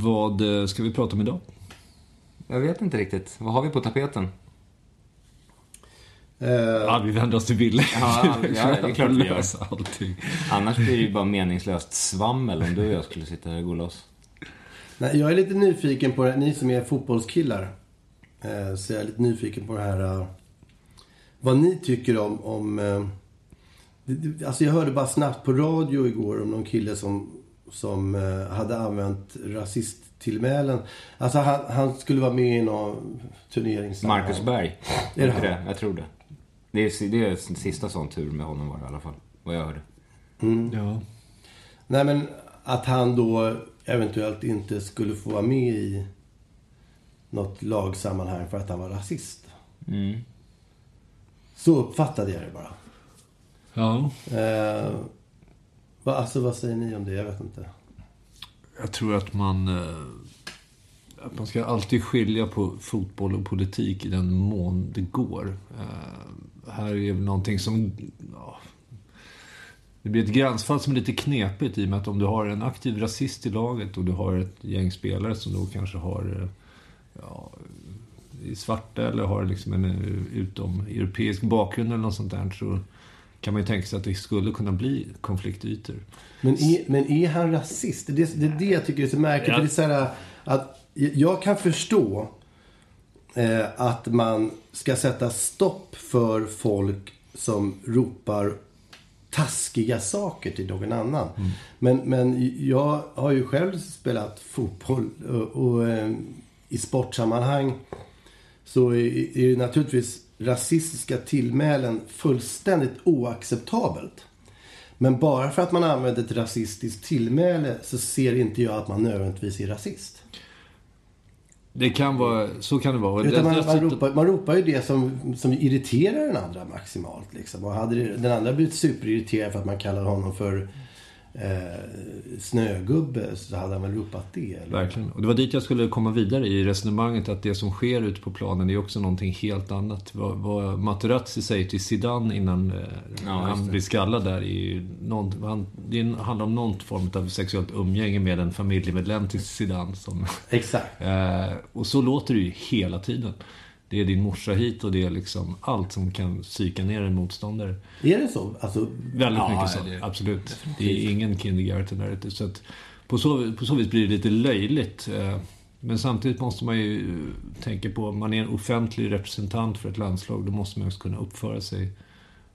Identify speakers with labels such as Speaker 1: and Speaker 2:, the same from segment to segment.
Speaker 1: Vad eh, ska vi prata om idag?
Speaker 2: Jag vet inte riktigt. Vad har vi på tapeten?
Speaker 3: Eh,
Speaker 1: Ja, vi vänder oss till Wille.
Speaker 2: Ja, ja, det är klart vi gör.
Speaker 1: Lösa allting.
Speaker 2: Annars blir det ju bara meningslöst svammel om du och jag skulle sitta här och gå loss.
Speaker 3: Nej, jag är lite nyfiken på det. Ni som är fotbollskillar. Eh, så jag är lite nyfiken på det här. vad ni tycker om... om alltså jag hörde bara snabbt på radio igår om någon kille som, som eh, hade använt rasisttillmälen. Alltså han, han skulle vara med i någon turnering.
Speaker 2: Marcus Berg.
Speaker 3: Är det han?
Speaker 2: Jag tror det. Det är, det är sista sån tur med honom var det i alla fall. Vad jag hörde.
Speaker 1: Ja.
Speaker 3: Nej men att han då eventuellt inte skulle få vara med i något lagsammanhang för att han var rasist.
Speaker 2: Mm.
Speaker 3: Så uppfattade jag det bara.
Speaker 1: ja.
Speaker 3: Eh, alltså vad säger ni om det? Jag vet inte.
Speaker 1: Jag tror att man... Eh, att man ska alltid skilja på fotboll och politik i den mån det går. Eh, här är väl någonting som... Ja, det blir ett gränsfall som är lite knepigt i och med att om du har en aktiv rasist i laget och du har ett gäng spelare som då kanske har... Eh, ja, är svarta eller har liksom en utom europeisk bakgrund eller något sånt där så kan man ju tänka sig att det skulle kunna bli konfliktytor.
Speaker 3: Men är, men är han rasist? Det, är- det är det jag tycker är så märkligt.
Speaker 1: Ja.
Speaker 3: Det är så här, att jag kan förstå eh, att man ska sätta stopp för folk som ropar taskiga saker till någon annan. Men, men jag har ju själv spelat fotboll och, och eh, i sportsammanhang så är, är det naturligtvis rasistiska tillmälen fullständigt oacceptabelt. Men bara för att man använder ett rasistiskt tillmäle så ser inte jag att man nödvändigtvis är rasist.
Speaker 1: Det kan vara, så kan det vara.
Speaker 3: Utan man, man, ropar, man ropar ju det som, som irriterar den andra maximalt. Liksom. Och hade den andra blivit superirriterad för att man kallar honom för eh, snögubbe så hade han väl ropat det. Eller?
Speaker 1: Verkligen. Och det var dit jag skulle komma vidare i resonemanget att det som sker ute på planen är också någonting helt annat. Vad, vad Materazzi säger till Zidane innan eh,
Speaker 2: Ja,
Speaker 1: han blir skallad där är ju någon, han, Det handlar om någon form av sexuellt umgänge med en familjemedlem till Zidane. Som,
Speaker 3: Exakt.
Speaker 1: eh, och så låter det ju hela tiden. Det är din morsa hit och det är liksom allt som kan psyka ner en motståndare.
Speaker 3: Är det så? Alltså,
Speaker 1: Väldigt
Speaker 2: Ja,
Speaker 1: mycket så.
Speaker 2: det-
Speaker 1: Absolut. Det är ingen kindergarten där ute. Så att på, så, på så vis blir det lite löjligt. eh, Men samtidigt måste man ju eh, tänka på, man är en offentlig representant för ett landslag, då måste man också kunna uppföra sig.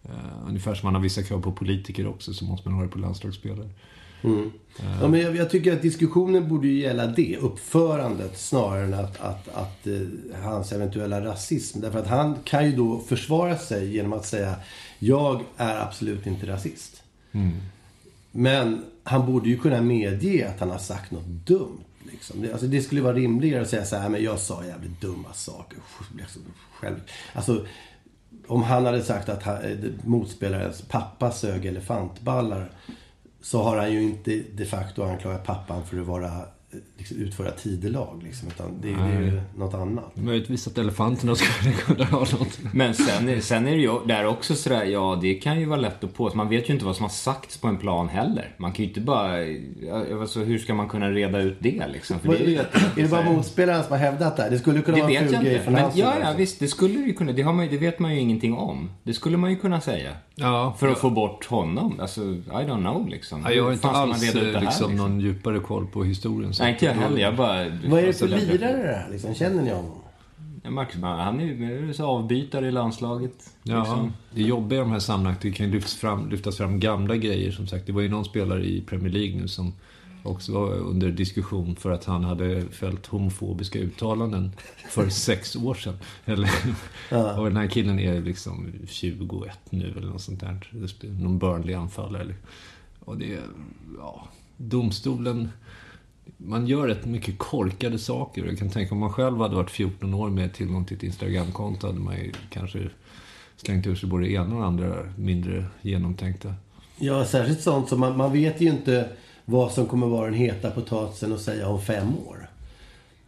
Speaker 1: eh, Ungefär som man har vissa krav på politiker också, så måste man ha det på landslagsspelare.
Speaker 3: Ja, men jag, jag tycker att diskussionen borde ju gälla det, uppförandet, snarare än att, att, att eh, hans eventuella rasism. Därför att han kan ju då försvara sig genom att säga jag är absolut inte rasist. Men han borde ju kunna medge att han har sagt något dumt. Liksom. Det, alltså, det skulle vara rimligare att säga så här, men jag sa jävligt dumma saker. Liksom, själv. Alltså, om han hade sagt att han, eh, motspelarens pappa sög elefantballar så har han ju inte de facto anklagat pappan för att vara liksom, utföra tidelag. Liksom, utan det, det är ju något annat.
Speaker 1: Möjligtvis att elefanterna skulle kunna ha något.
Speaker 2: Men sen, är- sen är det ju där också sådär, ja det kan ju vara lätt att på. Man vet ju inte vad som har sagts på en plan heller. Man kan ju inte bara, alltså, hur ska man kunna reda ut det liksom? För det är ju
Speaker 3: Är det bara motspelaren som har hävdat det här? Det skulle kunna
Speaker 2: Det
Speaker 3: vara en
Speaker 2: vet
Speaker 3: ful grej
Speaker 2: inte.
Speaker 3: från hans
Speaker 2: ja, ja, visst. Det skulle ju kunna. Det, har man, det vet man ju ingenting om. Det skulle man ju kunna säga.
Speaker 1: Ja,
Speaker 2: För att få bort honom. Alltså, I don't know liksom.
Speaker 1: Ja, jag har inte alls liksom,
Speaker 2: liksom?
Speaker 1: någon djupare koll på historien. så
Speaker 2: Nej, inte jag heller. Jag bara...
Speaker 3: Vad är det för lirare det här? Liksom? Känner ni honom?
Speaker 2: Ja, Marcus, han är ju så avbytare i landslaget.
Speaker 1: Ja,
Speaker 2: liksom.
Speaker 1: det jobbiga i de här sammanhangen det kan ju lyftas fram, lyftas fram gamla grejer som sagt. Det var ju någon spelare i Premier League nu som också var under diskussion för att han hade fällt homofobiska uttalanden för sex år sedan. Eller, Och den här killen är liksom 21 nu eller något sånt där. Någon Burnley-anfallare. eller- Och det är, ja, domstolen man gör rätt mycket korkade saker. Jag kan tänka om man själv hade varit 14 år med tillgång till ett Instagramkonto hade man ju kanske slängt ur sig både det ena och det andra mindre genomtänkta.
Speaker 3: Ja, särskilt sånt som man, man vet ju inte vad som kommer vara den heta potatisen att säga om fem år.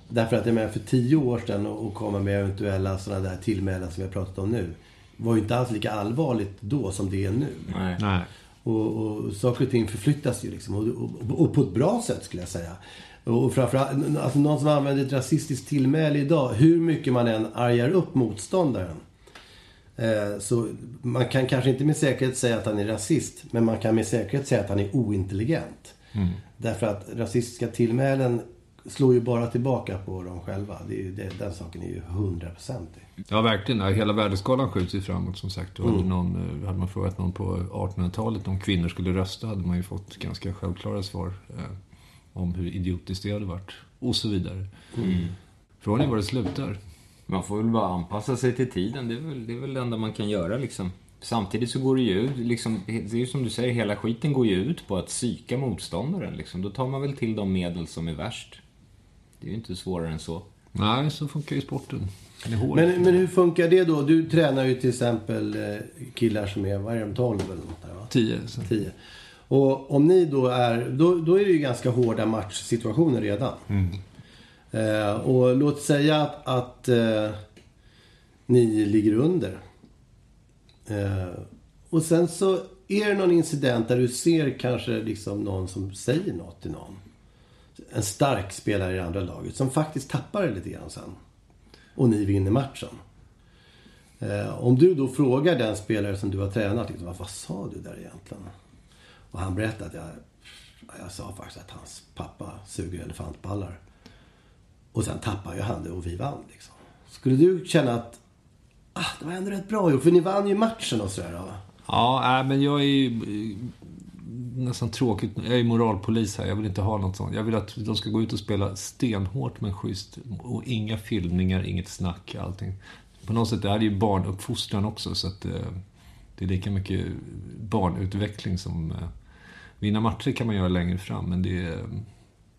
Speaker 3: Därför att jag menar för tio år sedan och och komma med eventuella sådana där tillmälen som vi har pratat om nu. Var ju inte alls lika allvarligt då som det är nu.
Speaker 2: Nej.
Speaker 1: Nej.
Speaker 3: Och, och saker och ting förflyttas ju liksom. Och, och, och på ett bra sätt skulle jag säga. Och framförallt, alltså någon som använder ett rasistiskt tillmäle idag. Hur mycket man än argar upp motståndaren. Eh, så man kan kanske inte med säkerhet säga att han är rasist. Men man kan med säkerhet säga att han är ointelligent. Därför att rasistiska tillmälen slår ju bara tillbaka på dem själva. Det är ju, det, den saken är ju hundraprocentig.
Speaker 1: Ja, verkligen. Ja, Hela värdeskalan skjuts ju framåt som sagt. Och hade, någon, eh, hade man frågat någon på 1800-talet om kvinnor skulle rösta hade man ju fått ganska självklara svar eh, om hur idiotiskt det hade varit. Och så vidare. Frågan är var det slutar.
Speaker 2: Man får väl bara anpassa sig till tiden. Det är väl det, är väl det enda man kan göra liksom. Samtidigt så går det ju ut, liksom, det är ju som du säger, hela skiten går ju ut på att psyka motståndaren. Liksom. Då tar man väl till de medel som är värst. Det är ju inte svårare än så.
Speaker 1: Nej, så funkar ju sporten.
Speaker 3: Men, men hur funkar det då? Du tränar ju till exempel eh, killar som är, vad är de, 12 eller något där va?
Speaker 1: Tio. Så.
Speaker 3: 10. Och om ni då är, då, då är det ju ganska hårda matchsituationer redan. Eh, och låt säga att, att eh, ni ligger under. Eh, och sen så är det någon incident där du ser kanske liksom någon som säger något till någon. En stark spelare i det andra laget som faktiskt tappar det lite grann sen. Och ni vinner matchen. Eh, om du då frågar den spelare som du har tränat, liksom, vad, sa du där egentligen? Och han berättade att jag, jag sa faktiskt att hans pappa suger elefantballar. Och sen tappar ju han det och vi vann liksom. Skulle du känna att, ah, det var ändå rätt bra gjort, för ni vann ju matchen och sådär va?
Speaker 1: Ja, nej, men jag är ju nästan tråkigt. Jag är moralpolis här. Jag vill inte ha något sånt. Jag vill att de ska gå ut och spela stenhårt men schysst. Och inga filmningar, inget snack, allting. På något sätt, det här är ju barnuppfostran också. Så att eh, det är lika mycket barnutveckling som... Eh, vinna matcher kan man göra längre fram, men det... är-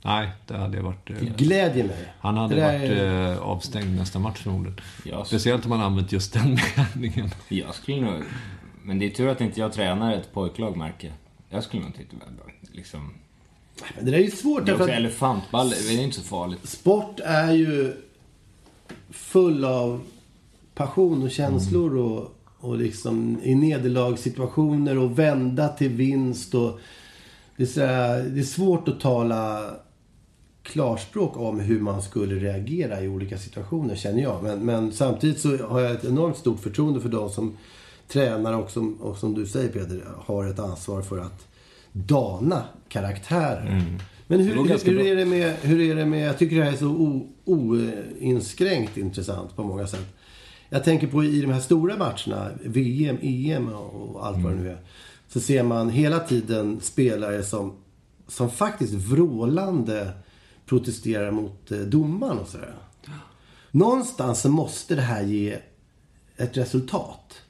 Speaker 1: nej, det hade jag varit... Eh,
Speaker 3: Glädjer mig.
Speaker 1: han hade
Speaker 3: Det
Speaker 1: varit
Speaker 3: är-
Speaker 1: eh, avstängd nästa match förmodligen.
Speaker 2: Ja, så-
Speaker 1: Speciellt om man använt just den meningen.
Speaker 2: Jag skulle nog... Men det är tur att inte jag tränar ett pojklag, märker jag. Skulle nog bra. Liksom.
Speaker 3: Men det där är ju svårt
Speaker 2: Det är också
Speaker 3: att
Speaker 2: elefantball, det är inte så farligt.
Speaker 3: sport är ju full av passion och känslor och, och liksom i nederlagssituationer och vända till vinst och det är, sådär, det är svårt att tala klarspråk om hur man skulle reagera i olika situationer känner jag. Men, men samtidigt så har jag ett enormt stort förtroende för de som tränar och som, och som du säger Peter, har ett ansvar för att dana karaktärer. Men hur, hur, hur, är det med, hur är det med, jag tycker det här är så oinskränkt intressant på många sätt. Jag tänker på i de här stora matcherna, VM, EM och allt vad det nu är. Så ser man hela tiden spelare som, som faktiskt vrålande protesterar mot eh, domaren och sådär. Någonstans måste det här ge ett resultat.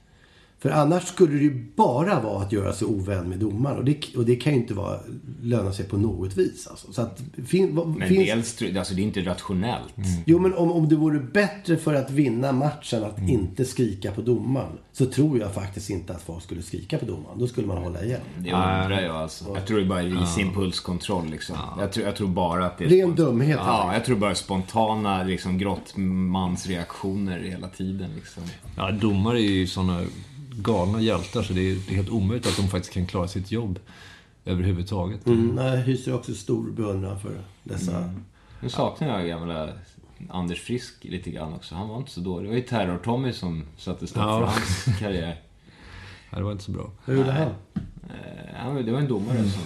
Speaker 3: För annars skulle det ju bara vara att göra sig ovän med domaren. Och det, och det kan ju inte vara, löna sig på något vis. Alltså. Så att, fin,
Speaker 2: Men
Speaker 3: finns,
Speaker 2: dels, alltså det är inte rationellt.
Speaker 3: Jo, men om, om det vore bättre för att vinna matchen att
Speaker 2: Mm.
Speaker 3: inte skrika på domaren. Så tror jag faktiskt inte att folk skulle skrika på domaren. Då skulle man hålla igen.
Speaker 2: Det undrar jag alltså. Jag tror det bara är viss impulskontroll liksom. Jag, tror, jag tror bara att det är...
Speaker 3: Ren dumhet,
Speaker 2: Ja, jag tror bara spontana liksom grottmansreaktioner hela tiden liksom.
Speaker 1: Ja, domare är ju såna galna hjältar så det är, det är helt omöjligt att de faktiskt kan klara sitt jobb överhuvudtaget.
Speaker 3: Mm. Jag hyser också stor beundran för dessa.
Speaker 2: Mm. Nu saknar jag gamla Anders Frisk lite grann också. Han var inte så dålig. Det var ju Terror-Tommy som satte stopp
Speaker 1: Ja.
Speaker 2: för hans karriär.
Speaker 1: Ja, det var inte så bra.
Speaker 3: Hur gjorde han?
Speaker 2: Eh, Det var en domare som...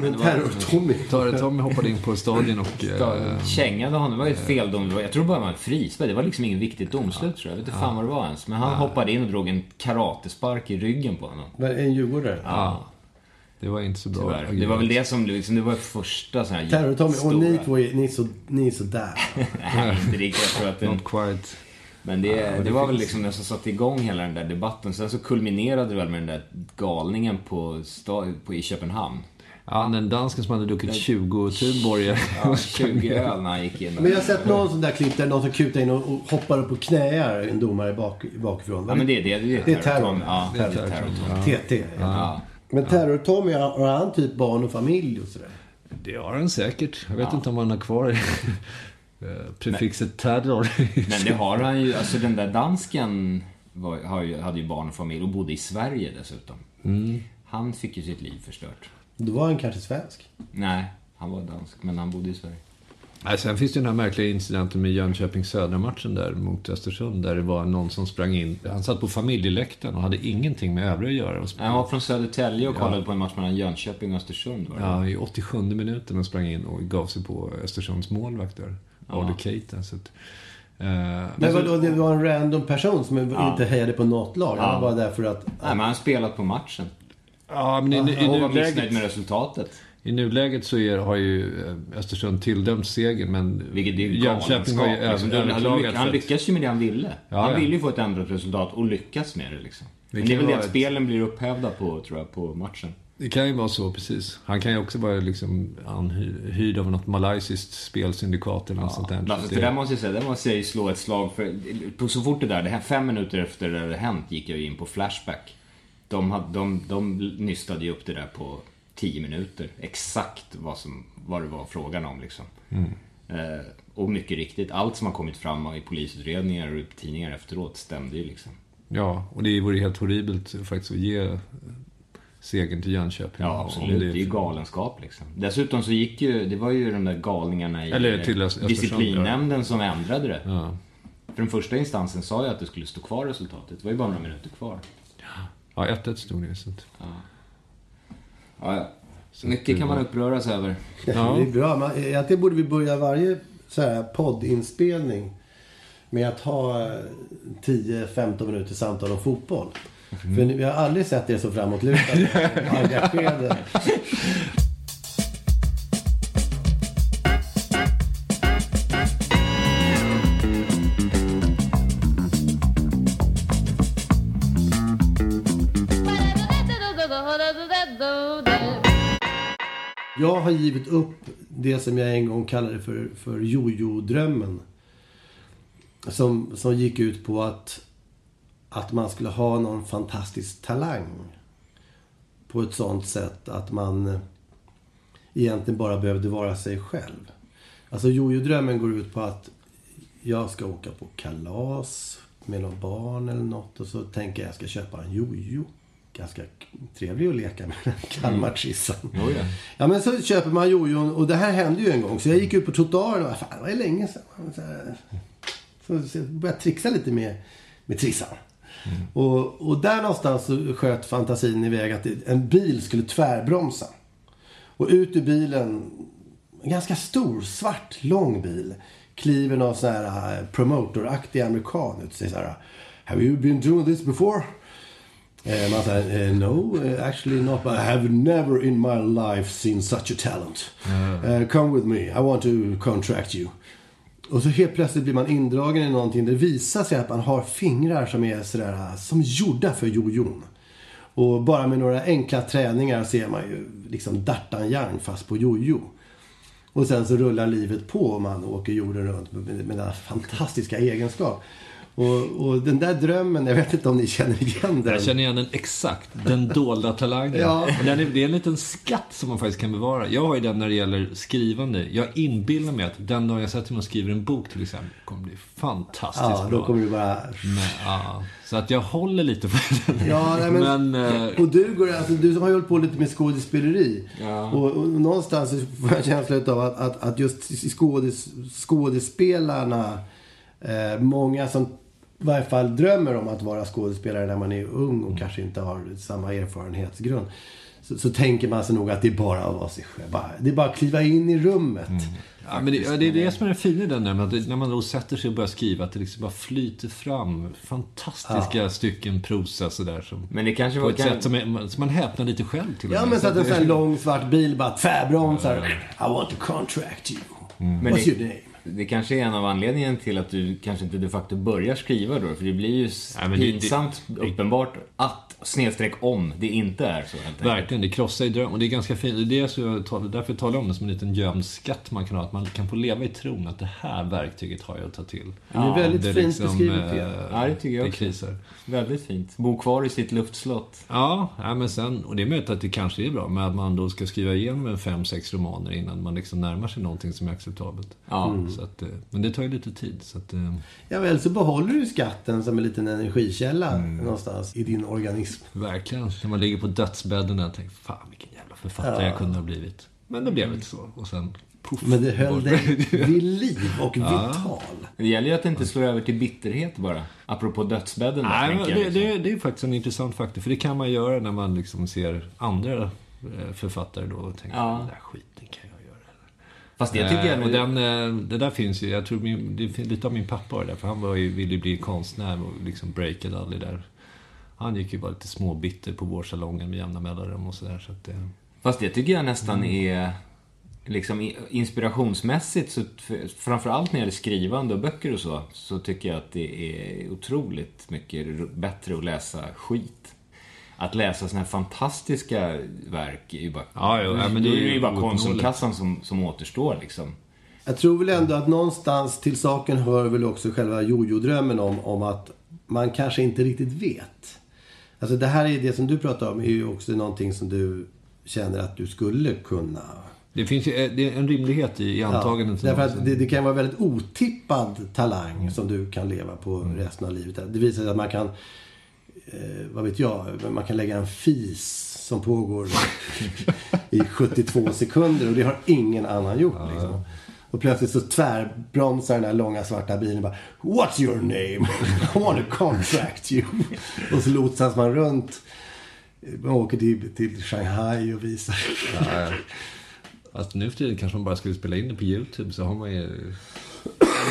Speaker 3: Men Terror-Tommy.
Speaker 1: Tar- Tommy hoppade in på stadion och... Eh,
Speaker 2: Kängade honom. Det var ju ett feldom. Det var- Jag tror bara det var en frispark. Det var liksom ingen viktigt domslut tror jag. Jag vet inte fan vad det var ens. Men han hoppade in och drog en karatespark i ryggen på honom.
Speaker 3: En djurgårdare?
Speaker 2: Ja,
Speaker 1: det var inte så bra.
Speaker 2: tyvärr. Det var väl det som liksom, det var första sån här
Speaker 3: Terror-Tommy. Och ni två är, ni är, så, ni är så där.
Speaker 2: Nej, inte riktigt. Jag tror att den,
Speaker 1: Not quite.
Speaker 2: Men det, det var väl liksom det som satte igång hela den där debatten. Sen så kulminerade det väl med den där galningen på, på, i Köpenhamn.
Speaker 1: Ja, den dansken som hade druckit 20 Tuborg.
Speaker 2: Ja, 20 öl när han gick in.
Speaker 3: Men jag har sett någon sån där klipp där någon som kutar in och, hoppar upp och knäar en domare bak, bakifrån.
Speaker 2: Ja, men det, det, det,
Speaker 3: Det är terror.
Speaker 2: Ja,
Speaker 1: Det är terror.
Speaker 3: TT.
Speaker 2: Ja.
Speaker 3: Men Terror-Tommy, har han typ barn och familj och sådär?
Speaker 1: Det har han säkert. Jag vet inte om han har kvar eh, prefixet terror.
Speaker 2: Men det har han ju. Alltså den där dansken var, hade ju barn och familj och bodde i Sverige dessutom. Han fick ju sitt liv förstört.
Speaker 3: Då var han kanske svensk.
Speaker 2: Nej, han var dansk, men han bodde i Sverige.
Speaker 1: Nej, sen finns det den här märkliga incidenten med Jönköping Södra-matchen där mot Östersund. Där det var någon som sprang in. Han satt på familjeläktaren och hade ingenting med övriga att göra.
Speaker 2: Han var från Södertälje och kollade på en match mellan Jönköping och Östersund. Var det?
Speaker 1: ja, I 87 minuten och sprang in och gav sig på Östersunds målvakt där. Arne Keita. Så att, eh,
Speaker 3: Men vadå, det var en random person som
Speaker 2: Ja.
Speaker 3: inte hejade på något lag? Han var där för att...
Speaker 2: Nej, men han har spelat på matchen.
Speaker 1: Ja, men i, i,
Speaker 2: var missnöjd
Speaker 1: nuläget,
Speaker 2: med resultatet.
Speaker 1: i nuläget så är, har ju eh, Östersund tilldömt segern, men
Speaker 2: Vilket är ju
Speaker 1: Jönköping har ju överklagat.
Speaker 2: han lyckas ju med det han ville.
Speaker 1: Ja,
Speaker 2: han
Speaker 1: ja.
Speaker 2: ville ju få ett ändrat resultat och lyckas med det liksom. Men
Speaker 1: kan
Speaker 2: det är väl det att
Speaker 1: ett-
Speaker 2: spelen blir upphävda på, tror jag, på matchen.
Speaker 1: Det kan ju vara så, precis. Han kan ju också vara liksom anhyrd av något malaysiskt spelsyndikat eller något sånt där.
Speaker 2: Ja,
Speaker 1: Så
Speaker 2: för
Speaker 1: det-
Speaker 2: där måste jag säga, där måste jag ju slå ett slag för... Så fort det där, det här fem minuter efter det hade hänt gick jag ju in på Flashback. De, hade, de, de nystade ju upp det där på tio minuter. Exakt vad, som, vad det var frågan om liksom. Eh, och mycket riktigt, allt som har kommit fram i polisutredningar och i tidningar efteråt stämde ju liksom.
Speaker 1: Ja, och det vore helt horribelt faktiskt att ge segern till Jönköping.
Speaker 2: Ja, absolut. Det är ju galenskap liksom. Dessutom så gick ju, det var ju de där galningarna i
Speaker 1: Eller till Östersund,
Speaker 2: disciplinnämnden som ändrade det.
Speaker 1: Ja.
Speaker 2: För den första instansen sa ju att det skulle stå kvar resultatet. Det var ju bara några minuter kvar.
Speaker 1: Ja, 1-1 stod det. Så
Speaker 2: Ja, ja. Mycket kan man uppröras över.
Speaker 1: Ja.
Speaker 3: Det är bra. Man, egentligen borde vi börja varje så här poddinspelning med att ha eh, 10-15 minuter samtal om fotboll.
Speaker 2: Mm.
Speaker 3: För vi har aldrig sett er så framåtlutade och engagerade. Har givit upp det som jag en gång kallade för, för jojo-drömmen. Som, som gick ut på att, att man skulle ha någon fantastisk talang. På ett sånt sätt att man eh, egentligen bara behövde vara sig själv. Alltså jojo-drömmen går ut på att jag ska åka på kalas med någon barn eller något och så tänker jag att jag ska köpa en jojo. Ganska trevlig att leka med den Kalmartrissan.
Speaker 2: Jo, ja.
Speaker 3: Ja men så köper man jojon och det här hände ju en gång. Så jag gick ut på trottoaren och fan det var länge sedan. Så, här, så, så jag började trixa lite med, med trissan. Och, och där någonstans så sköt fantasin iväg att en bil skulle tvärbromsa. Och ut ur bilen, en ganska stor, svart, lång bil. Kliver någon sån här eh, promotoraktig amerikan ut och säger så här. Have you been doing this before? Eh, man säger, eh, no, eh, actually not. But I have never in my life seen such a talent. Eh, come with me, I want to contract you. Och så helt plötsligt blir man indragen i någonting. Det visar sig att man har fingrar som är sådär, som gjorda för jojon. Och bara med några enkla träningar ser man ju liksom D'Artagnan fast på jojo. Och sen så rullar livet på och man åker jorden runt med, med denna fantastiska egenskap. Och, och den där drömmen, jag vet inte om ni känner igen den.
Speaker 1: Jag känner igen den exakt. Den dolda talangen.
Speaker 3: Ja.
Speaker 1: Den är, det är en liten skatt som man faktiskt kan bevara. Jag har ju den när det gäller skrivande. Jag inbillar mig att den dag jag sätter mig och skriver en bok till exempel, kommer bli fantastiskt
Speaker 3: Ja,
Speaker 1: bra.
Speaker 3: då kommer du bara...
Speaker 1: Men, ja, så att jag håller lite på den.
Speaker 3: Ja, nej, men,
Speaker 1: men eh,
Speaker 3: och du, går, alltså, du har ju hållit på lite med skådespeleri.
Speaker 2: Ja.
Speaker 3: Och, och någonstans får jag en känsla av att, att, att just skådes, skådespelarna, eh, många som i varje fall drömmer om att vara skådespelare när man är ung och kanske inte har samma erfarenhetsgrund. Så, så tänker man sig nog att det är bara att vara sig själv. Bara, det är bara att kliva in i rummet.
Speaker 1: Ja, men det, ja, det är det som är det fina i den där, att det- när man då sätter sig och börjar skriva, att det liksom bara flyter fram fantastiska stycken prosa sådär. Som,
Speaker 2: Men det kanske
Speaker 1: på
Speaker 2: var...
Speaker 1: ett
Speaker 2: Kan,
Speaker 1: sätt som, är, som man häpnar lite själv till och
Speaker 3: Ja,
Speaker 1: med.
Speaker 3: men så att en
Speaker 1: det-
Speaker 3: sån här lång svart bil bara tvärbromsar. I want to contract you.
Speaker 2: men
Speaker 3: What's your name?
Speaker 2: Det kanske är en av anledningarna till att du kanske inte de facto börjar skriva då. För det blir ju
Speaker 1: Ja, men det-
Speaker 2: pinsamt uppenbart att snedstreck om det inte är så helt enkelt.
Speaker 1: Verkligen, det krossar ju dröm. Och det är ganska fint. Det är det så jag därför talar jag om det som en liten gömd skatt man kan ha. Att man kan få leva i tron att det här verktyget har jag att ta till.
Speaker 3: Det är väldigt
Speaker 1: Det är
Speaker 3: fint
Speaker 1: liksom,
Speaker 3: beskrivet.
Speaker 1: eh,
Speaker 3: Ja.
Speaker 2: Ja, det tycker jag
Speaker 1: det
Speaker 2: också.
Speaker 1: krisar.
Speaker 2: Väldigt fint. Bo kvar i sitt luftslott.
Speaker 1: Ja, ja, men sen, och det är möjligt att det kanske är bra, men att man då ska skriva igenom en fem, sex romaner innan man liksom närmar sig någonting som är acceptabelt.
Speaker 2: Ja.
Speaker 1: Så att, eh, men det tar ju lite tid. Så att, eh,
Speaker 3: Ja, väl så behåller du skatten som en liten energikälla
Speaker 1: Mm.
Speaker 3: någonstans i din organism.
Speaker 1: verkligen, när man ligger på dödsbädden och tänker fan vilken jävla författare jag kunde ha blivit. Men det blev inte så. Och sen, poff.
Speaker 3: Men det höll dig vid liv och vital.
Speaker 2: Det gäller ju att det inte slår över till bitterhet bara. Apropå dödsbädden där,
Speaker 1: Nej, det,
Speaker 2: Liksom.
Speaker 1: det, det är faktiskt en intressant faktor. För det kan man göra när man liksom ser andra eh, författare då och tänker
Speaker 2: Ja.
Speaker 1: den där skiten kan.
Speaker 2: Fast det tycker jag...
Speaker 1: Eh, och den, eh, det där finns ju, jag tror min, det finns lite av min pappa där, för han var ju, ville bli konstnär och liksom breakade aldrig där. Han gick ju bara lite småbitter på vårsalongen med jämna mellanrum och sådär. Så att, eh,
Speaker 2: Fast det tycker jag nästan är... Liksom inspirationsmässigt, så framförallt när det gäller skrivande och böcker och så, så tycker jag att det är otroligt mycket bättre att läsa skit. Att läsa såna här fantastiska verk är ju bara...
Speaker 1: Ja, jo, ja, men det är
Speaker 2: ju bara. Konsumkassan som, som återstår liksom.
Speaker 3: Jag tror väl ändå att någonstans till saken hör väl också själva jojo-drömmen om, om att man kanske inte riktigt vet. Alltså det här är det som du pratar om är ju också någonting som du känner att du skulle kunna.
Speaker 1: det finns ju eh, det är en rimlighet i, i antagandet.
Speaker 3: därför att det, det kan vara väldigt otippad talang som du kan leva på resten av livet. Det visar sig att man kan, eh, vad vet jag, man kan lägga en fis som pågår i 72 sekunder och det har ingen annan gjort. Liksom. Och plötsligt så tvärbromsar den här långa svarta bilen bara What's your name? I want to contract you. och så lotsas man runt. Man åker till, till Shanghai och visar.
Speaker 1: Alltså, nu för tiden kanske man bara skulle spela in det på YouTube så har man ju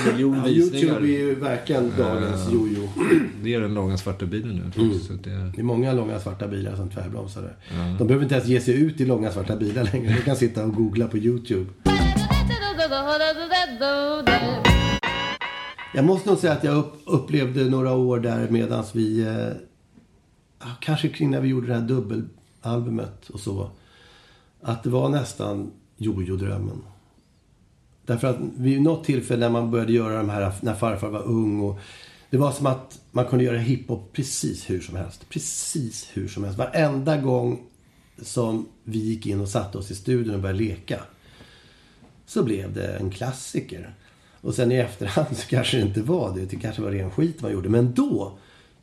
Speaker 1: en miljon
Speaker 3: Ja. Youtube är ju verkligen dagens jojo.
Speaker 1: Det är den långa svarta bilen nu. faktiskt. Så det,
Speaker 3: Det är många långa svarta bilar som tvärbromsar där. De behöver inte ens ge sig ut i långa svarta bilar längre. De kan sitta och googla på YouTube. Jag måste nog säga att jag upp, upplevde några år där medan vi... Eh, ja, kanske kring när vi gjorde det här dubbelalbumet och så. Att det var nästan jojo-drömmen. Därför att vid något tillfälle när man började göra de här, när farfar var ung och det var som att man kunde göra hiphop precis hur som helst. Precis hur som helst. Varenda gång som vi gick in och satte oss i studion och började leka så blev det en klassiker. Och sen i efterhand så kanske det inte var det. Det kanske var ren skit man gjorde. Men då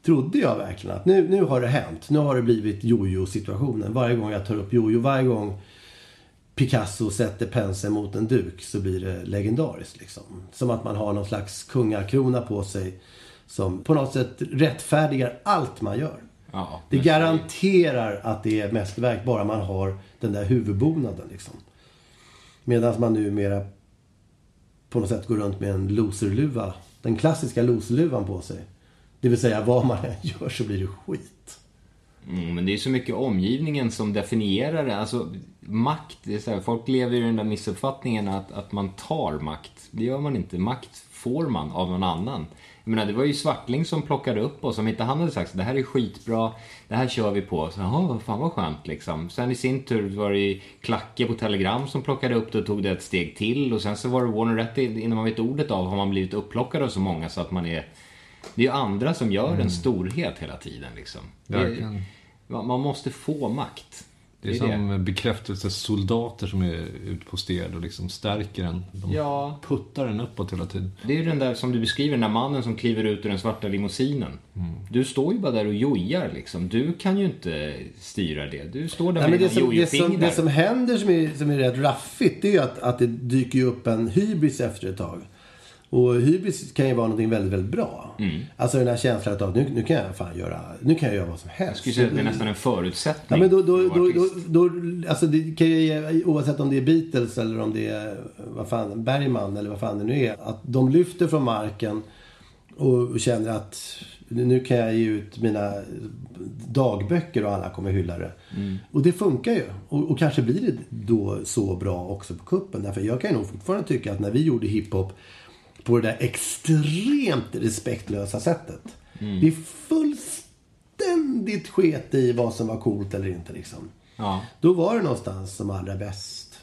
Speaker 3: trodde jag verkligen att nu, nu har det hänt. Nu har det blivit jojo-situationen. Varje gång jag tar upp jojo, varje gång Picasso sätter penseln mot en duk så blir det legendariskt. Liksom. Som att man har någon slags kungakrona på sig som på något sätt rättfärdigar allt man gör.
Speaker 2: Ja,
Speaker 3: Det garanterar att det är mästerverk bara man har den där huvudbonaden. Liksom. Medan man numera på något sätt går runt med en loserluva. Den klassiska loserluvan på sig. Det vill säga vad man än gör så blir det skit.
Speaker 2: Mm, men det är så mycket omgivningen som definierar det. Alltså, makt, det är så här, folk lever i den där missuppfattningen att, att man tar makt. Det gör man inte. Makt får man av någon annan. Jag menar, det var ju Svartling som plockade upp oss. Om inte han hade sagt så det här är skitbra, det här kör vi på. Så, jaha, fan vad skönt liksom. Sen i sin tur var det ju Klacke på Telegram som plockade upp det och tog det ett steg till. Och sen så var det Warner Rätt innan man vet ordet av har man blivit upplockad av så många så att man är... Det är ju andra som gör en storhet hela tiden liksom. Det. Man måste få makt.
Speaker 1: Det är som bekräftelsesoldater som är sted och liksom stärker en. De
Speaker 2: Ja.
Speaker 1: puttar den uppåt hela tiden.
Speaker 2: Det är ju den där som du beskriver, den där mannen som kliver ut ur den svarta limousinen.
Speaker 3: Mm.
Speaker 2: Du står ju bara där och jojar liksom. Du kan ju inte styra det. Du står där
Speaker 3: Nej,
Speaker 2: med
Speaker 3: det,
Speaker 2: dina
Speaker 3: som, det, som,
Speaker 2: jojofingrar.
Speaker 3: det som händer som är, som är rätt raffigt det är ju att, att det dyker upp en hybris efter ett tag. Och hybris kan ju vara någonting väldigt, väldigt bra.
Speaker 2: Mm.
Speaker 3: Alltså den här känslan av att nu, nu kan jag fan göra, nu kan jag göra vad som helst.
Speaker 2: Jag skulle säga att det är nästan en
Speaker 3: Ja,
Speaker 2: förutsättning.
Speaker 3: men då, då, då, då, då, alltså det kan ju, oavsett om det är Beatles eller om det är vad fan, Bergman eller vad fan det nu är. Att de lyfter från marken och känner att nu kan jag ge ut mina dagböcker och alla kommer hylla det. Och det funkar ju. Och, och kanske blir det då så bra också på kuppen. Därför jag kan ju nog fortfarande tycka att när vi gjorde hiphop på det där extremt respektlösa sättet. Vi fullständigt sket i vad som var coolt eller inte liksom.
Speaker 2: Ja.
Speaker 3: Då var det någonstans som allra bäst.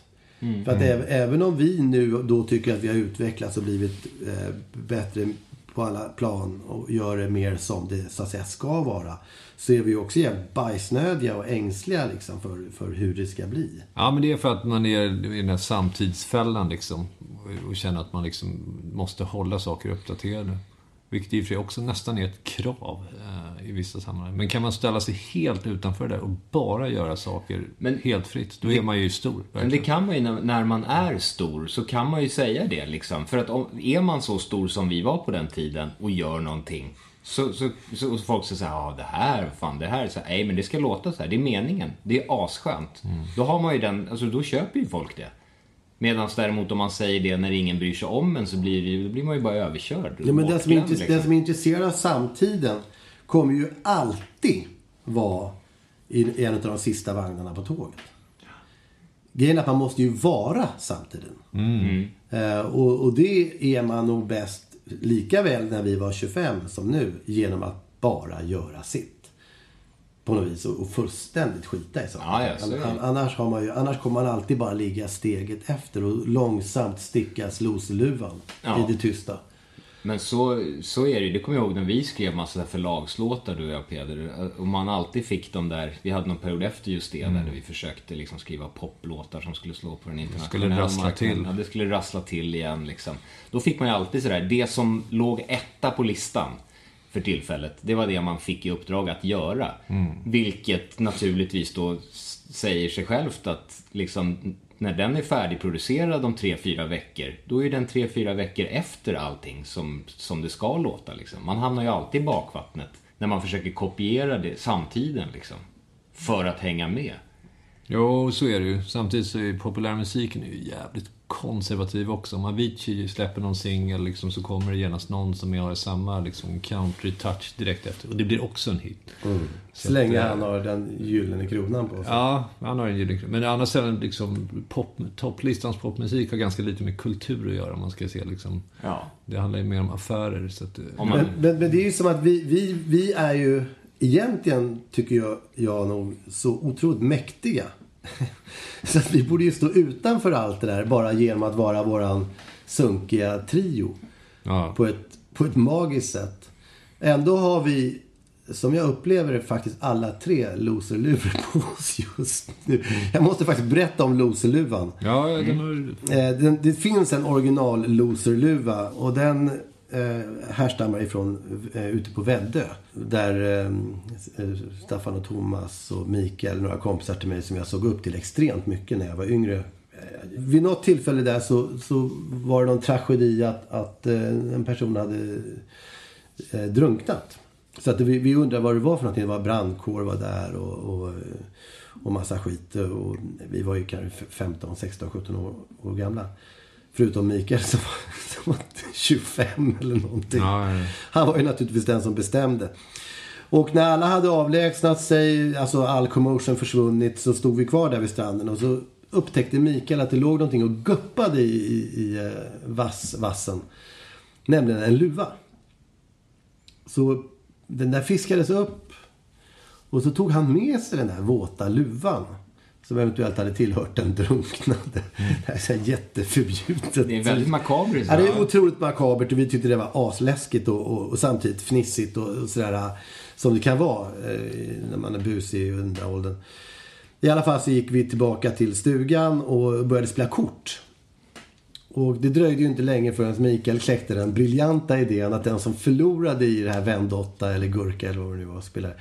Speaker 3: För att äv- även om vi nu då tycker att vi har utvecklats och blivit eh, bättre på alla plan och gör det mer som det så att säga ska vara. Så är vi ju också jävligt bajsnödiga och ängsliga liksom för, för hur det ska bli.
Speaker 1: Ja, men det är för att man är i den här samtidsfällan liksom. Och känner att man liksom måste hålla saker uppdaterade. Vilket i och för sig också nästan är ett krav eh, i vissa sammanhang. Men kan man ställa sig helt utanför det och bara göra saker
Speaker 2: Men-
Speaker 1: helt fritt, då är man ju stor.
Speaker 2: Men det
Speaker 1: verkligen.
Speaker 2: kan man ju när, när man är stor, så kan man ju säga det liksom. För att om, är man så stor som vi var på den tiden och gör någonting. Så, så, så och folk säger såhär, ja det här, fan det här, så nej men det ska låta så här, det är meningen. Det är asskönt. Då har man ju den, alltså då köper ju folk det. Medan däremot om man säger det när ingen bryr sig om en så blir, det, blir man ju bara överkörd.
Speaker 3: Ja, men den som, är
Speaker 2: liksom.
Speaker 3: den som är intresserad av samtiden kommer ju alltid vara i en av de sista vagnarna på tåget. Grejen är att man måste ju vara samtiden. Eh, och, och det är man nog bäst lika väl när vi var 25 som nu genom att bara göra sitt. På något vis och, och fullständigt skita i saker.
Speaker 2: Ja, det.
Speaker 3: An- annars, har man ju, annars kommer man alltid bara ligga steget efter och långsamt sticka slosluvan
Speaker 2: Ja.
Speaker 3: i det tysta.
Speaker 2: Men så, så är det ju. Det kommer jag ihåg när vi skrev massa förlagslåtar du och jag Peder. Och man alltid fick de där, vi hade någon period efter just det där vi försökte liksom skriva poplåtar som skulle slå på den internationella
Speaker 1: skulle rassla
Speaker 2: marknaden.
Speaker 1: till.
Speaker 2: Ja, det skulle rassla till igen liksom. Då fick man ju alltid sådär, det som låg etta på listan för tillfället, det var det man fick i uppdrag att göra. Vilket naturligtvis då säger sig självt att liksom när den är färdigproducerad om tre fyra veckor, då är den tre fyra veckor efter allting som, som det ska låta. Liksom. Man hamnar ju alltid i bakvattnet när man försöker kopiera det samtiden liksom. För att hänga med.
Speaker 1: Jo, så är det ju. Samtidigt så är populärmusiken ju jävligt konservativ också. Om Avicii släpper någon singel liksom, så kommer det genast någon som har samma liksom, country-touch direkt efter. Och det blir också en hit.
Speaker 3: Så länge
Speaker 1: att, eh,
Speaker 3: han har den gyllene kronan på sig.
Speaker 1: Ja, han har en gyllene Men å andra sidan, liksom, pop, topplistans popmusik har ganska lite med kultur att göra, om man ska se liksom.
Speaker 2: Ja.
Speaker 1: Det handlar ju mer om affärer, så att... eh,
Speaker 2: Om man,
Speaker 3: Men, men, men det är ju som att vi, vi, vi är ju egentligen, tycker jag, jag nog, så otroligt mäktiga. så att vi borde ju stå utanför allt det där bara genom att vara våran sunkiga trio.
Speaker 1: Ja.
Speaker 3: På ett, på ett magiskt sätt. Ändå har vi, som jag upplever det, faktiskt alla tre loserluvor på oss just nu. Jag måste faktiskt berätta om loserluvan.
Speaker 1: Ja, den har...
Speaker 3: Eh, den, det finns en original loserluva och den Eh, härstammar ifrån eh, ute på Väddö. Där eh, Staffan och Thomas och Mikael, några kompisar till mig som jag såg upp till extremt mycket när jag var yngre. Eh, vid något tillfälle där så, så var det någon tragedi att, att en person hade drunknat. Så att vi, vi undrade vad det var för någonting. Det var brandkår var där och, och, och massa skit. Och vi var ju kanske 15, 16, 17 år, år gamla. Förutom Mikael som var, som var 25 eller någonting.
Speaker 1: Ja, ja.
Speaker 3: Han var ju naturligtvis den som bestämde. Och när alla hade avlägsnat sig, alltså all commotion försvunnit, så stod vi kvar där vid stranden. Och så upptäckte Mikael att det låg någonting och guppade i, i, i eh, vass, vassen. Nämligen en luva. Så den där fiskades upp. Och så tog han med sig den där våta luvan. Som eventuellt hade tillhört den drunknade. Det här är så här jätteförbjudet.
Speaker 2: Det är väldigt makabert.
Speaker 3: Ja, det är otroligt makabert och vi tyckte det var asläskigt och, och, och samtidigt fnissigt och, och sådär som det kan vara eh, när man är busig i den där åldern. I alla fall så gick vi tillbaka till stugan och började spela kort. Och det dröjde ju inte länge förrän Mikael kläckte den briljanta idén att den som förlorade i det här vändotta eller gurka eller vad det nu var spelade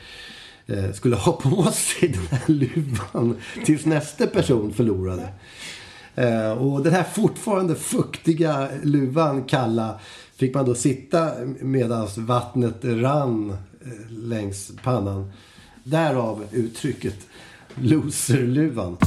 Speaker 3: Eh, skulle ha på sig den här luvan tills nästa person förlorade. Eh, och den här fortfarande fuktiga luvan, kalla, fick man då sitta medan vattnet rann eh, längs pannan. Därav uttrycket loserluvan.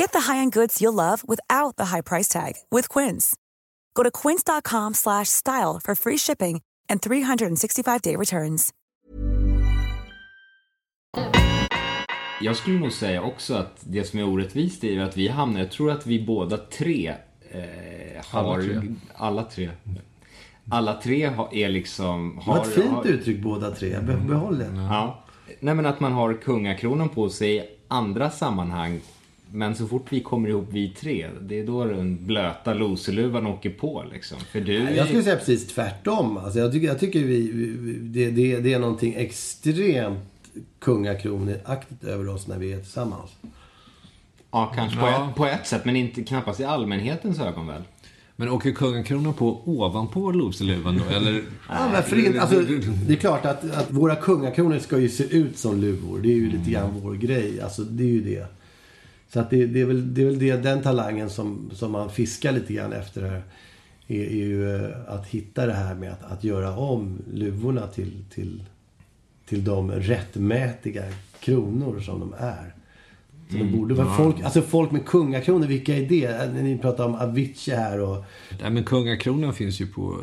Speaker 4: Get the high-end goods you'll love without the high price tag with Quince. Go to quince.com slash style for free shipping and 365-day returns.
Speaker 2: Jag skulle nog säga också att det som är orättvist är att vi hamnar, jag tror att vi båda tre eh, har...
Speaker 1: Alla tre.
Speaker 2: Alla tre. Alla tre har, är liksom...
Speaker 3: Det var
Speaker 2: Har,
Speaker 3: ett fint
Speaker 2: har,
Speaker 3: uttryck båda tre. Be- Behåll det.
Speaker 2: Ja. Nej men att man har kungakronan på sig i andra sammanhang. Men så fort vi kommer ihop vi tre, det är då den blöta loserluvan åker på liksom. För du är...
Speaker 3: Jag skulle säga precis tvärtom. Alltså jag tycker, jag tycker vi, vi, det, det, det är någonting extremt kungakronaktigt över oss när vi är tillsammans.
Speaker 2: Ja, kanske på,
Speaker 1: Ja.
Speaker 2: ett, på ett sätt, men inte, knappast i allmänhetens ögon väl?
Speaker 1: Men åker kungakronan på ovanpå loserluvan då? Eller?
Speaker 3: Ja, men för in, alltså, det är klart att, att våra kungakronor ska ju se ut som luvor. Det är ju lite grann vår grej. Alltså, det är ju det. Så att det, det är väl, det är väl det, den talangen som, som man fiskar lite grann efter här. Är, är ju eh, att hitta det här med att, att göra om luvorna till, till, till de rättmätiga kronor som de är. Så de borde vara folk, alltså folk med kungakronor, vilka är det? Ni pratar om Avicii här och...
Speaker 1: Nej, men kungakronan finns ju på eh,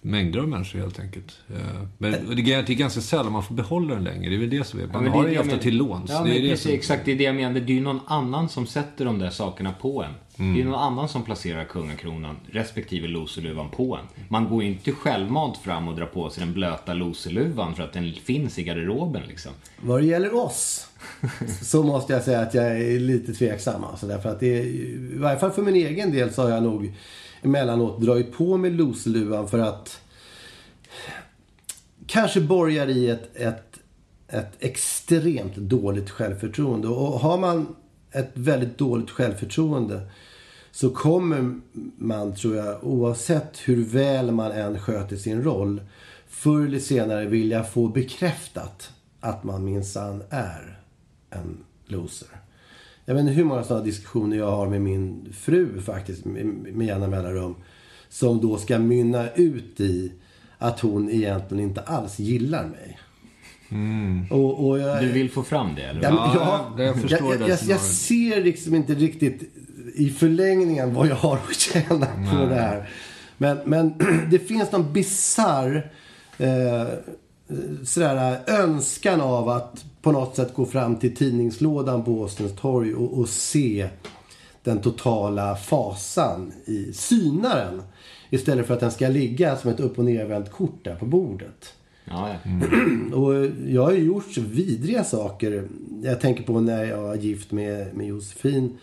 Speaker 1: mängder av människor helt enkelt. Eh, Men det är det ganska sällan man får behålla den längre. Det är väl det som är. Man
Speaker 2: men
Speaker 1: har
Speaker 2: det
Speaker 1: den ju ofta
Speaker 2: men-
Speaker 1: till låns.
Speaker 2: Ja,
Speaker 1: det
Speaker 2: men
Speaker 1: är det
Speaker 2: precis,
Speaker 1: som...
Speaker 2: exakt. Det är det jag menar. Det är ju någon annan som sätter de där sakerna på en. Det är någon annan som placerar kungakronan respektive loserluvan på en. Man går ju inte självmant fram och drar på sig den blöta loserluvan för att den finns i garderoben liksom.
Speaker 3: Vad det gäller oss så måste jag säga att jag är lite tveksam. Alltså, därför att det är, I varje fall för min egen del så har jag nog emellanåt dragit på mig loseluvan för att kanske borgar i ett, ett, ett extremt dåligt självförtroende. Och har man ett väldigt dåligt självförtroende så kommer man, tror jag, oavsett hur väl man än sköter sin roll, förr eller senare vilja få bekräftat att man minsann är en loser. Jag vet inte hur många sådana diskussioner jag har med min fru faktiskt, med, med jämna mellanrum. Som då ska mynna ut i att hon egentligen inte alls gillar mig. Och, och jag,
Speaker 2: Du vill få fram det, eller?
Speaker 3: Ja, men,
Speaker 1: Ja, jag
Speaker 3: jag, jag, jag, ser liksom inte riktigt i förlängningen vad jag har att tjäna på det här. Men, men det finns någon bizarr eh, sådär, önskan av att på något sätt gå fram till tidningslådan på Åstens torg och, och se den totala fasan i synaren. Istället för att den ska ligga som ett upp och nervänt kort där på bordet.
Speaker 2: Ja, ja.
Speaker 3: Och jag har ju gjort så vidriga saker. Jag tänker på när jag var gift med, med Josefin.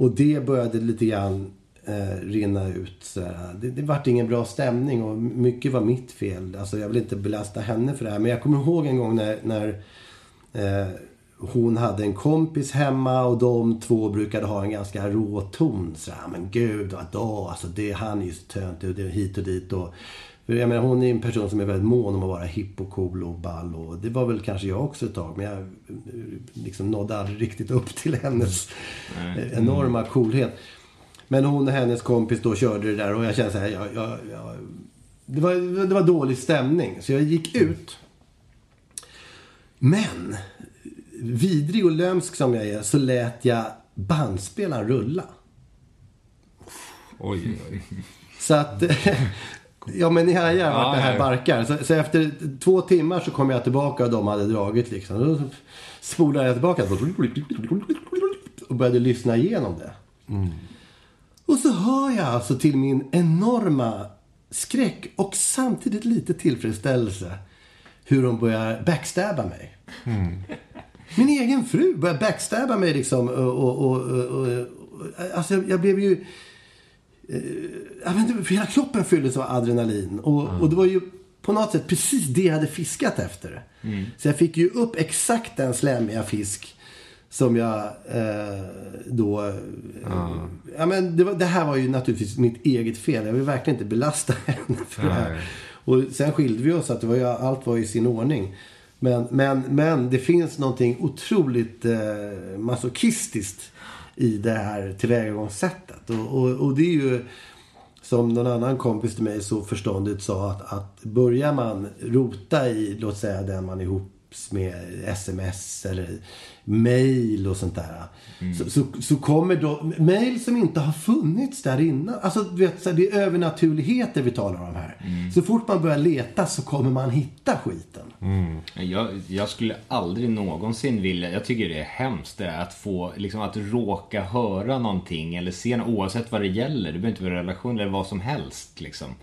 Speaker 3: Och det började lite grann eh, rinna ut. Det, det vart ingen bra stämning och mycket var mitt fel. Alltså jag vill inte belasta henne för det här. Men jag kommer ihåg en gång när, när eh, hon hade en kompis hemma och de två brukade ha en ganska rå ton. Så här, men gud, vadå? Alltså det, han är ju så töntig och det är hit och dit. Och, jag menar, hon är en person som är väldigt mån om att vara hipp och cool och ball. Och det var väl kanske jag också ett tag. Men jag liksom nådde aldrig riktigt upp till hennes eh, enorma coolhet. Men hon och hennes kompis då körde det där och jag kände så här, jag, jag, jag, det, var, det var dålig stämning. Så jag gick ut. Men, vidrig och lömsk som jag är, så lät jag bandspelaren rulla.
Speaker 1: Oj, oj.
Speaker 3: Så att... Ja men hajar vart
Speaker 1: Ja,
Speaker 3: det här barkar. Så, så efter två timmar så kom jag tillbaka och de hade dragit liksom. Då spolade jag tillbaka och började lyssna igenom det. Och så hör jag alltså till min enorma skräck och samtidigt lite tillfredsställelse hur de börjar backstabba mig. Min egen fru börjar backstabba mig liksom. Och, och, och, och, alltså jag blev ju... Jag vet inte, hela kroppen fylldes av adrenalin. Och, och det var ju på något sätt precis det jag hade fiskat efter. Så jag fick ju upp exakt den slemmiga fisk som jag eh, då... Eh, ja, men det, var, det här var ju naturligtvis mitt eget fel. Jag vill verkligen inte belasta henne för det här.
Speaker 1: Nej.
Speaker 3: Och sen skilde vi oss, att var ju, allt var i sin ordning. Men, men, men det finns någonting otroligt eh, masochistiskt i det här tillvägagångssättet. Och, och, och det är ju, som någon annan kompis till mig så förståndigt sa, att, att börjar man rota i, låt säga den man är ihop med sms eller mail och sånt där. Så, så, så kommer då mail som inte har funnits där innan. Alltså du vet, så det är övernaturligheter vi talar om här. Så fort man börjar leta så kommer man hitta skiten.
Speaker 2: Jag, jag skulle aldrig någonsin vilja, jag tycker det är hemskt det att få, liksom att råka höra någonting eller se något, oavsett vad det gäller. Det behöver inte vara relation eller vad som helst liksom.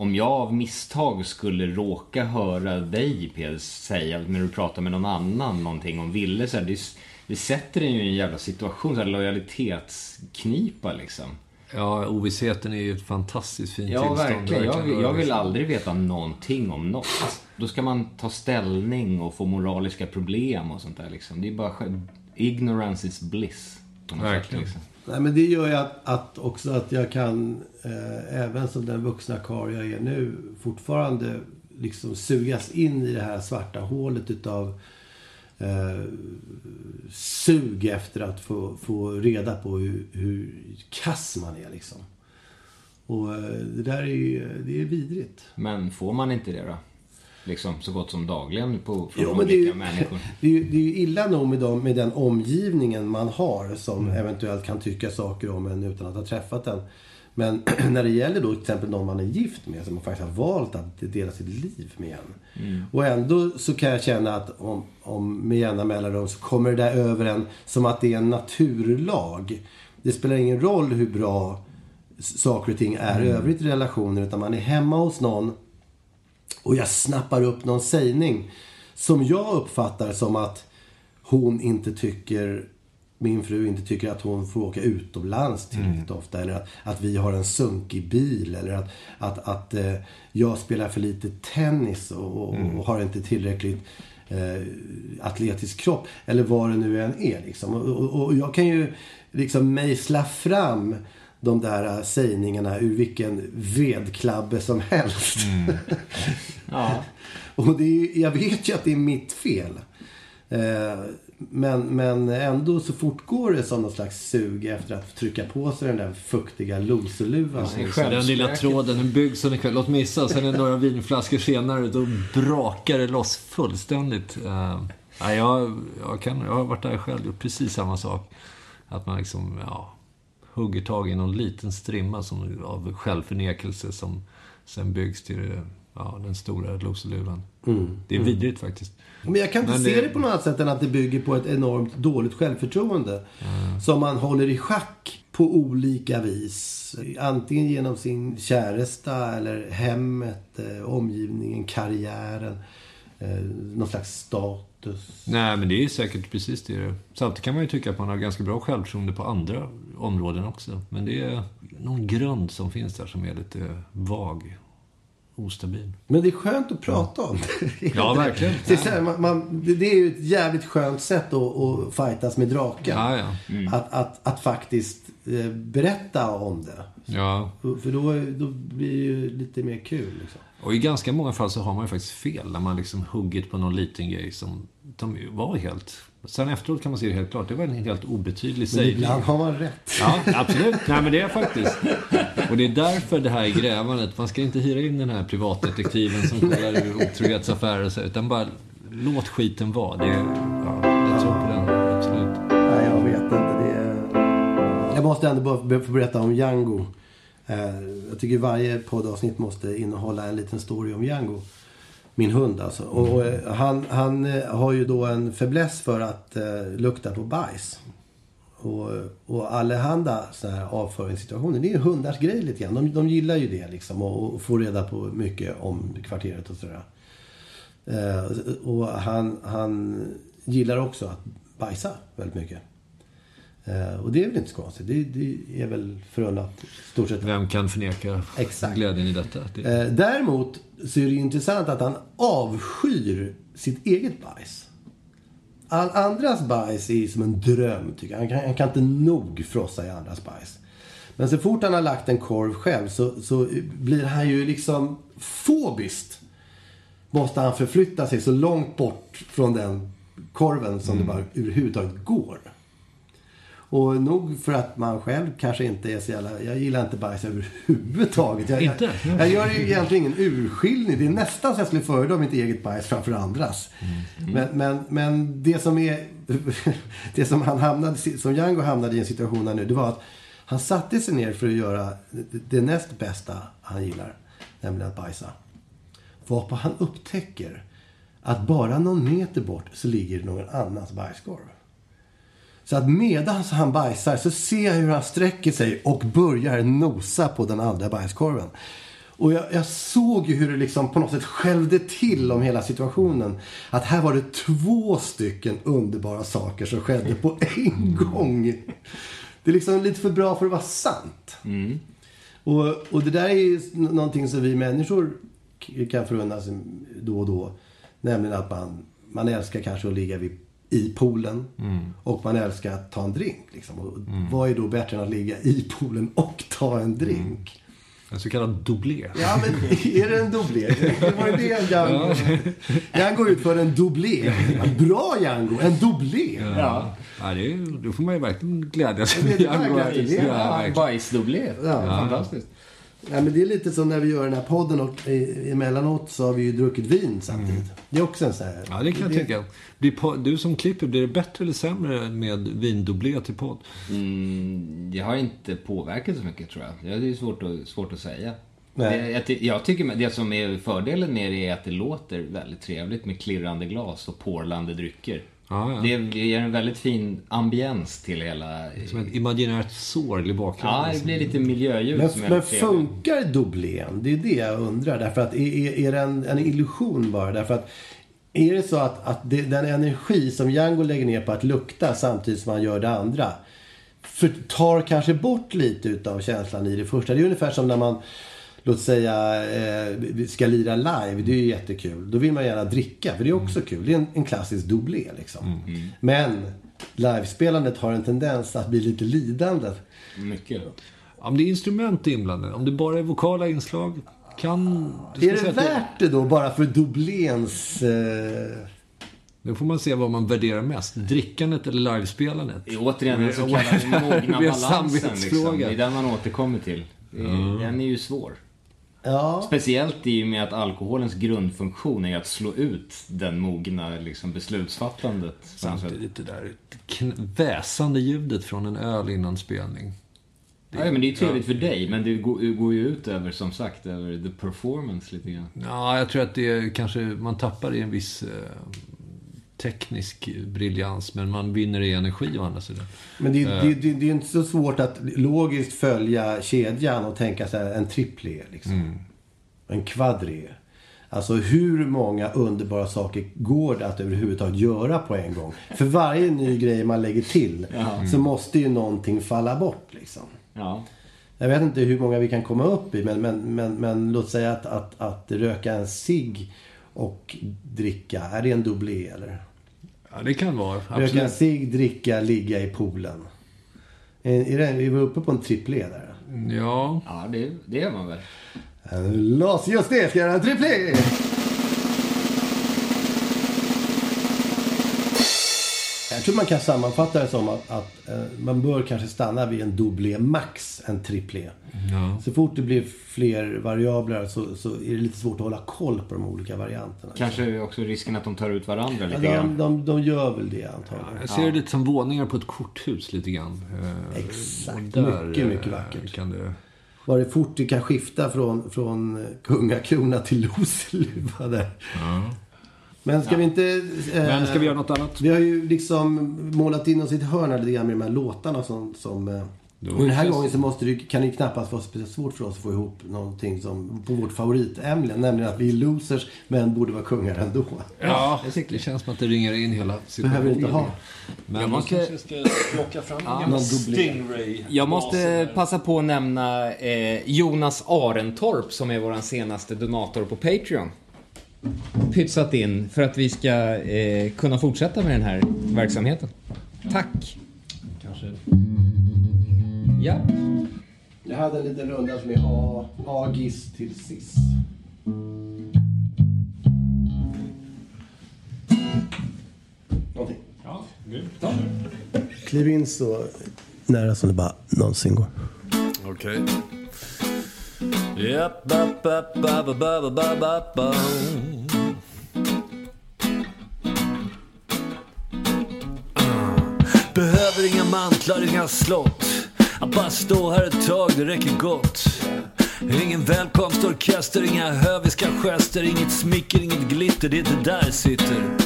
Speaker 2: Om jag av misstag skulle råka höra dig Peder säga när du pratar med någon annan någonting om Ville så här, det, det sätter en ju i en jävla situation, så här, lojalitetsknipa liksom.
Speaker 1: Ja, ovissheten är ju ett fantastiskt fint
Speaker 2: Ja,
Speaker 1: tillstånd.
Speaker 2: verkligen. Jag, vill- jag vill aldrig veta någonting om något. Då ska man ta ställning och få moraliska problem och sånt där liksom. Det är bara Ignorance is bliss.
Speaker 1: Verkligen.
Speaker 2: Sätt, liksom.
Speaker 3: Nej, men det gör ju att, att också att jag kan, eh, även som den vuxna karl jag är nu, fortfarande liksom sugas in i det här svarta hålet utav eh, sug efter att få, få reda på hur, hur kass man är liksom. Och eh, det där är ju, det är vidrigt.
Speaker 2: Men får man inte det då? Liksom så gott som dagligen på, från
Speaker 3: Jo, men det är,
Speaker 2: olika
Speaker 3: ju,
Speaker 2: människor.
Speaker 3: det, är ju, det är ju illa nog med, dem, med den omgivningen man har som eventuellt kan tycka saker om en utan att ha träffat den. Men när det gäller då till exempel någon man är gift med som man faktiskt har valt att dela sitt liv med en. Och ändå så kan jag känna att om, om med jämna mellanrum så kommer det där över en som att det är en naturlag. Det spelar ingen roll hur bra saker och ting är i övrigt i relationer utan man är hemma hos någon och jag snappar upp någon sägning som jag uppfattar som att hon inte tycker min fru inte tycker att hon får åka utomlands tillräckligt ofta. Eller att, att vi har en sunkig bil. Eller att, att, att eh, jag spelar för lite tennis och, och, och har inte tillräckligt eh, atletisk kropp. Eller vad det nu än är. Liksom. Och, och, och jag kan ju liksom mejsla fram de där eh, sägningarna ur vilken vedklabbe som helst.
Speaker 2: Ja.
Speaker 3: Och det är, jag vet ju att det är mitt fel. Eh, men, men ändå så fortgår det som någon slags sug efter att trycka på sig den där fuktiga loserluvan.
Speaker 2: Ja,
Speaker 1: Så den lilla tråden, den byggs en kväll. Låt missa. Och sen några vinflaskor senare, då brakar det loss fullständigt. Ja, jag, jag, kan, jag har varit där själv, gjort precis samma sak. Att man liksom, ja, hugger tag i någon liten strimma som, av självförnekelse som sen byggs till ja, den stora loserluvan.
Speaker 3: Mm.
Speaker 1: Det är vidrigt faktiskt.
Speaker 3: Men jag kan inte
Speaker 1: Men
Speaker 3: se
Speaker 1: det-
Speaker 3: det på något annat sätt än att det bygger på ett enormt dåligt självförtroende. Som man håller i schack på olika vis. Antingen genom sin käresta eller hemmet, eh, omgivningen, karriären. Eh, någon slags status.
Speaker 1: Nej, men det är säkert precis det. Samtidigt kan man ju tycka att man har ganska bra självförtroende på andra områden också. Men det är någon grund som finns där som är lite vag. Ostabil.
Speaker 3: Men det är skönt att prata om det.
Speaker 1: Ja, verkligen.
Speaker 3: Det är, så här, man, man, det är ju ett jävligt skönt sätt att, att fightas med draken.
Speaker 1: Ja, ja.
Speaker 3: Att, att, att faktiskt eh, berätta om det.
Speaker 1: Ja,
Speaker 3: För då, då blir det ju lite mer kul. Liksom.
Speaker 1: och i ganska många fall så har man ju faktiskt fel. När man liksom huggit på någon liten grej som de var helt... Sen efteråt kan man se det helt klart. Det var en helt obetydlig
Speaker 3: Men
Speaker 1: sägning.
Speaker 3: ibland har man rätt.
Speaker 1: Ja, absolut. Nej, men det är faktiskt. Och det är därför det här är grävandet. Man ska inte hyra in den här privatdetektiven som kollar ur otrohetsaffärer och så, utan bara låt skiten vara. Det är, ja, jag tror på den, absolut.
Speaker 3: Nej, jag vet inte. Det är... Jag måste ändå bara få berätta om Django. Eh, Jag tycker varje poddavsnitt måste innehålla en liten story om Django. Min hund alltså. Och eh, han, han eh, har ju då en fäbless för att eh, lukta på bajs. Och, och allehanda sådana här avföringssituationer. Det är ju hundars grej lite grann. De, de gillar ju det liksom. Och, och får reda på mycket om kvarteret och sådär. Eh, och han, han gillar också att bajsa väldigt mycket. Eh, och det är väl inte så konstigt. Det, det är väl förunnat stort sett.
Speaker 1: Vem kan förneka
Speaker 3: Exakt.
Speaker 1: glädjen i detta? Det,
Speaker 3: Eh, däremot så är det intressant att han avskyr sitt eget bajs. All andras bajs är som en dröm tycker jag. Han kan, han kan inte nog frossa i andras bajs. Men så fort han har lagt en korv själv så, så blir han ju liksom fobiskt. Måste han förflytta sig så långt bort från den korven som det bara överhuvudtaget går. Och nog för att man själv kanske inte är så jävla... Jag gillar inte bajs överhuvudtaget. Jag,
Speaker 1: Inte?
Speaker 3: Jag, jag gör ju egentligen ingen urskiljning. Det är nästan så jag skulle föredra mitt eget bajs framför andras. Men, men, men det som är... Det som han hamnade, som Django hamnade i en situation här nu, det var att han satte sig ner för att göra det, det näst bästa han gillar. Nämligen att bajsa. Varpå han upptäcker att bara någon meter bort så ligger någon annans bajskorv. Så att medan han bajsar så ser jag hur han sträcker sig och börjar nosa på den andra bajskorven. Och jag, jag såg ju hur det liksom på något sätt skälvde till om hela situationen. Att här var det två stycken underbara saker som skedde på en gång. Det är liksom lite för bra för att vara sant. Och, och det där är ju någonting som vi människor kan förunna sig då och då. Nämligen att man, man älskar kanske att ligga vid, i poolen. Och man älskar att ta en drink. Liksom. Och Vad är då bättre än att ligga i poolen och ta en drink?
Speaker 1: en så kallad dubblé.
Speaker 3: Ja, men är det en dubblé? Det var ju det Django... Django ut för en dubblé. Bra Django, en dubblé.
Speaker 2: Ja.
Speaker 1: Ja, det är, då får man ju verkligen glädjas.
Speaker 3: Det är det
Speaker 1: Django. Ja,
Speaker 2: Ja, bajsdubblé.
Speaker 3: Ja.
Speaker 2: Fantastiskt.
Speaker 3: Ja, men det är lite som när vi gör den här podden och eh, emellanåt så har vi ju druckit vin samtidigt. Det är också en sån här...
Speaker 1: Ja, det kan jag tycka. Blir po- du som klipper, blir det bättre eller sämre med vindubblé till podd?
Speaker 2: Mm, det har inte påverkat så mycket tror jag. Det är svårt att, svårt att säga.
Speaker 3: Nej.
Speaker 2: Det, jag, ty- jag tycker det som är fördelen med det är att det låter väldigt trevligt med klirrande glas och porlande drycker.
Speaker 1: Ja, ja.
Speaker 2: Det, ger en väldigt fin ambiens till hela...
Speaker 1: Som ett imaginärt sorl i bakgrunden.
Speaker 2: Ja, det blir lite miljöljud
Speaker 3: Men, men funkar dubblén? Det är det jag undrar. Därför att är, är, det en, en illusion bara? Därför att är det så att, att det, den energi som Django lägger ner på att lukta samtidigt som han gör det andra för, tar kanske bort lite utav känslan i det första. Det är ungefär som när man Låt säga eh, vi ska lira live, det är ju jättekul. Då vill man gärna dricka, för det är också kul. Det är en, en klassisk dubblé liksom. Men livespelandet har en tendens att bli lite lidande.
Speaker 2: Mycket.
Speaker 1: Om det är instrument inblandade, om det bara är vokala inslag, kan... du ska
Speaker 3: Är det värt det då bara för dubbléns... Eh...
Speaker 1: Nu får man se vad man värderar mest. Drickandet eller livespelandet.
Speaker 2: Det är återigen den så kallade mogna balansen. Liksom. Det är den man återkommer till. Det är, Den är ju svår.
Speaker 3: Ja.
Speaker 2: Speciellt i och med att alkoholens grundfunktion är att slå ut den mogna liksom, beslutsfattandet.
Speaker 1: Samtidigt det där väsande ljudet från en öl innan spelning.
Speaker 2: Ja, men det är ju trevligt för dig, men det går, det går ju ut över, som sagt, över the performance lite grann.
Speaker 1: Ja, jag tror att det är, kanske man tappar i en viss eh, teknisk briljans, men man vinner i energi å andra sidan.
Speaker 3: Men det, det, det, det är inte så svårt att logiskt följa kedjan och tänka sig en triplé. Liksom. En kvadré. Alltså hur många underbara saker går det att överhuvudtaget göra på en gång? För varje ny grej man lägger till så måste ju någonting falla bort. Liksom.
Speaker 2: Ja.
Speaker 3: Jag vet inte hur många vi kan komma upp i men, men, men, men låt säga att, att, att röka en cigg och dricka. Är det en dubblé eller?
Speaker 1: Ja, det kan vara.
Speaker 3: Röka
Speaker 1: Absolut.
Speaker 3: cigg, dricka, ligga i poolen. Är, är det, är vi uppe på en triplé där?
Speaker 1: Ja,
Speaker 2: Ja, det, det gör man väl.
Speaker 3: Los, just det, ska jag göra en triplé! Jag tror man kan sammanfatta det som att, att eh, man bör kanske stanna vid en dubblé max en triplé. Så fort det blir fler variabler så, så är det lite svårt att hålla koll på de olika varianterna.
Speaker 2: Kanske också risken att de tar ut varandra lite
Speaker 3: Ja,
Speaker 2: grann.
Speaker 3: de, de, de gör väl det antagligen.
Speaker 1: jag ser det lite som våningar på ett korthus lite grann. Eh,
Speaker 3: Exakt.
Speaker 1: och
Speaker 3: Mycket, mycket
Speaker 1: eh,
Speaker 3: vackert.
Speaker 1: Kan det...
Speaker 3: Vad det fort det kan skifta från, från kungakrona till Loseluva där. Men ska vi inte... eh,
Speaker 1: Men ska vi göra något annat?
Speaker 3: Vi har ju liksom målat in oss i ett hörn lite grann med de här låtarna som... som eh, och den här
Speaker 1: känns-
Speaker 3: gången så måste det, kan det knappast vara speciellt svårt för oss att få ihop någonting som på vårt favoritämne. Nämligen att vi är losers men borde vara kungar ändå.
Speaker 1: Ja, det känns som att det ringer in hela situationen.
Speaker 3: Behöver inte ha.
Speaker 1: Men
Speaker 2: Jag måste-
Speaker 1: kanske ska plocka fram en gammal
Speaker 3: dubblé.
Speaker 1: Stingray.
Speaker 2: Jag måste passa på att nämna eh, Jonas Arentorp som är vår senaste donator på Patreon. Pytsat in för att vi ska eh, kunna fortsätta med den här verksamheten. Tack!
Speaker 1: Kanske.
Speaker 2: Ja.
Speaker 3: Jag hade en liten runda som är A, A-giss till sis. Någonting.
Speaker 1: Ja,
Speaker 3: Kliv in så nära som det bara någonsin går.
Speaker 5: Okej. Japp, Behöver inga mantlar, inga slott. Att bara stå här ett tag, det räcker gott. Ingen välkomstorkester, inga höviska gester, inget smicker, inget glitter, det är inte där sitter.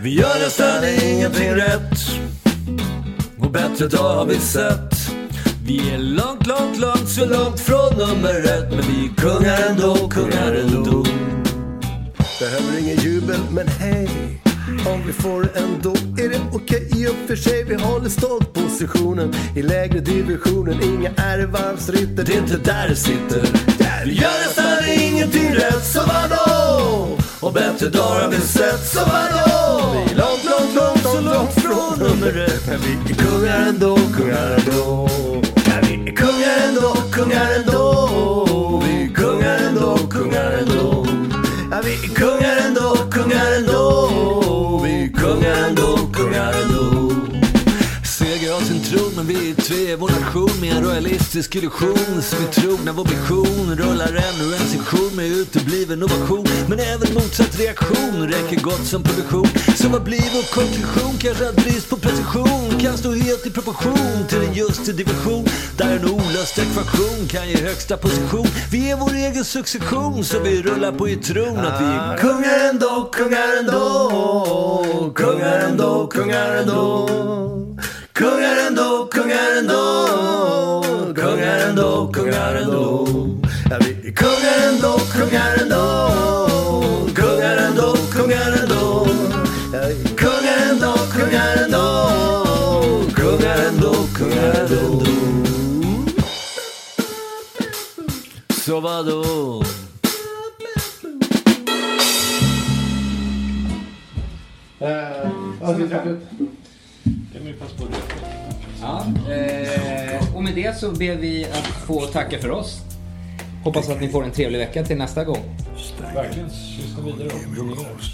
Speaker 5: Vi gör nästan ingenting rätt. Och bättre dag har vi sett. Vi är långt, långt, långt, så långt från nummer ett. Men vi är kungar ändå, kungar ändå.
Speaker 3: Behöver ingen jubel, men hej. Om vi får det ändå är det okej i och för sig. Vi håller stolt positionen i lägre divisionen. Inga ärvarvsritter,
Speaker 5: Det är inte där det sitter. Vi gör nästan ingenting rätt, så vadå? Och bättre dagar har vi sett, så vadå? Vi är långt, långt, långt, så långt från nummer ett. Men vi är kungar ändå, kungar ändå. Vi är kungar ändå, kungar ändå. Vi är kungar ändå, kungar ändå. Ja, vi är kungar ändå, kungar ändå. Men vi är vår nation med en royalistisk illusion. Som vi tror när vår vision rullar ännu en sektion med utebliven ovation. Men även motsatt reaktion räcker gott som produktion. Så vad blir vår konklusion? Kanske att brist på precision kan stå helt i proportion till en just division. Där en olöst ekvation kan ge högsta position. Vi är vår egen succession så vi rullar på i tron att vi är kungar ändå, kungar ändå. Kungar ändå, kungar ändå. 공연은 독, 공연은 독, 공연은 독, 공연은 독. 공연은 독, 공연은 독, 공연은 독, 공연은 독.
Speaker 3: 공연은 독, 공연은 독, 공연은 독, 공연은 독.
Speaker 5: 소바도.
Speaker 3: 아, 어디 잡혔다.
Speaker 1: 개미 파스포트.
Speaker 2: Ja, eh, och med det så ber vi att få tacka för oss. Hoppas att ni får en trevlig vecka till nästa gång.
Speaker 1: Verkligen. Lyssna vidare.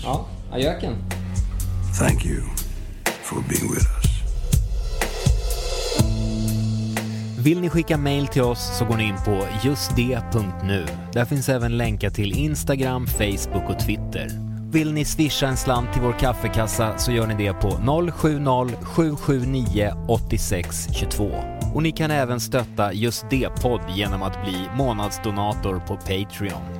Speaker 2: Ja, adjöken.
Speaker 5: Thank you for being with us.
Speaker 2: Vill ni skicka mail till oss så går ni in på justd.nu. Där finns även länkar till Instagram, Facebook och Twitter. Vill ni swisha en slant till vår kaffekassa så gör ni det på 070-779 8622. Och ni kan även stötta Just det-podd genom att bli månadsdonator på Patreon.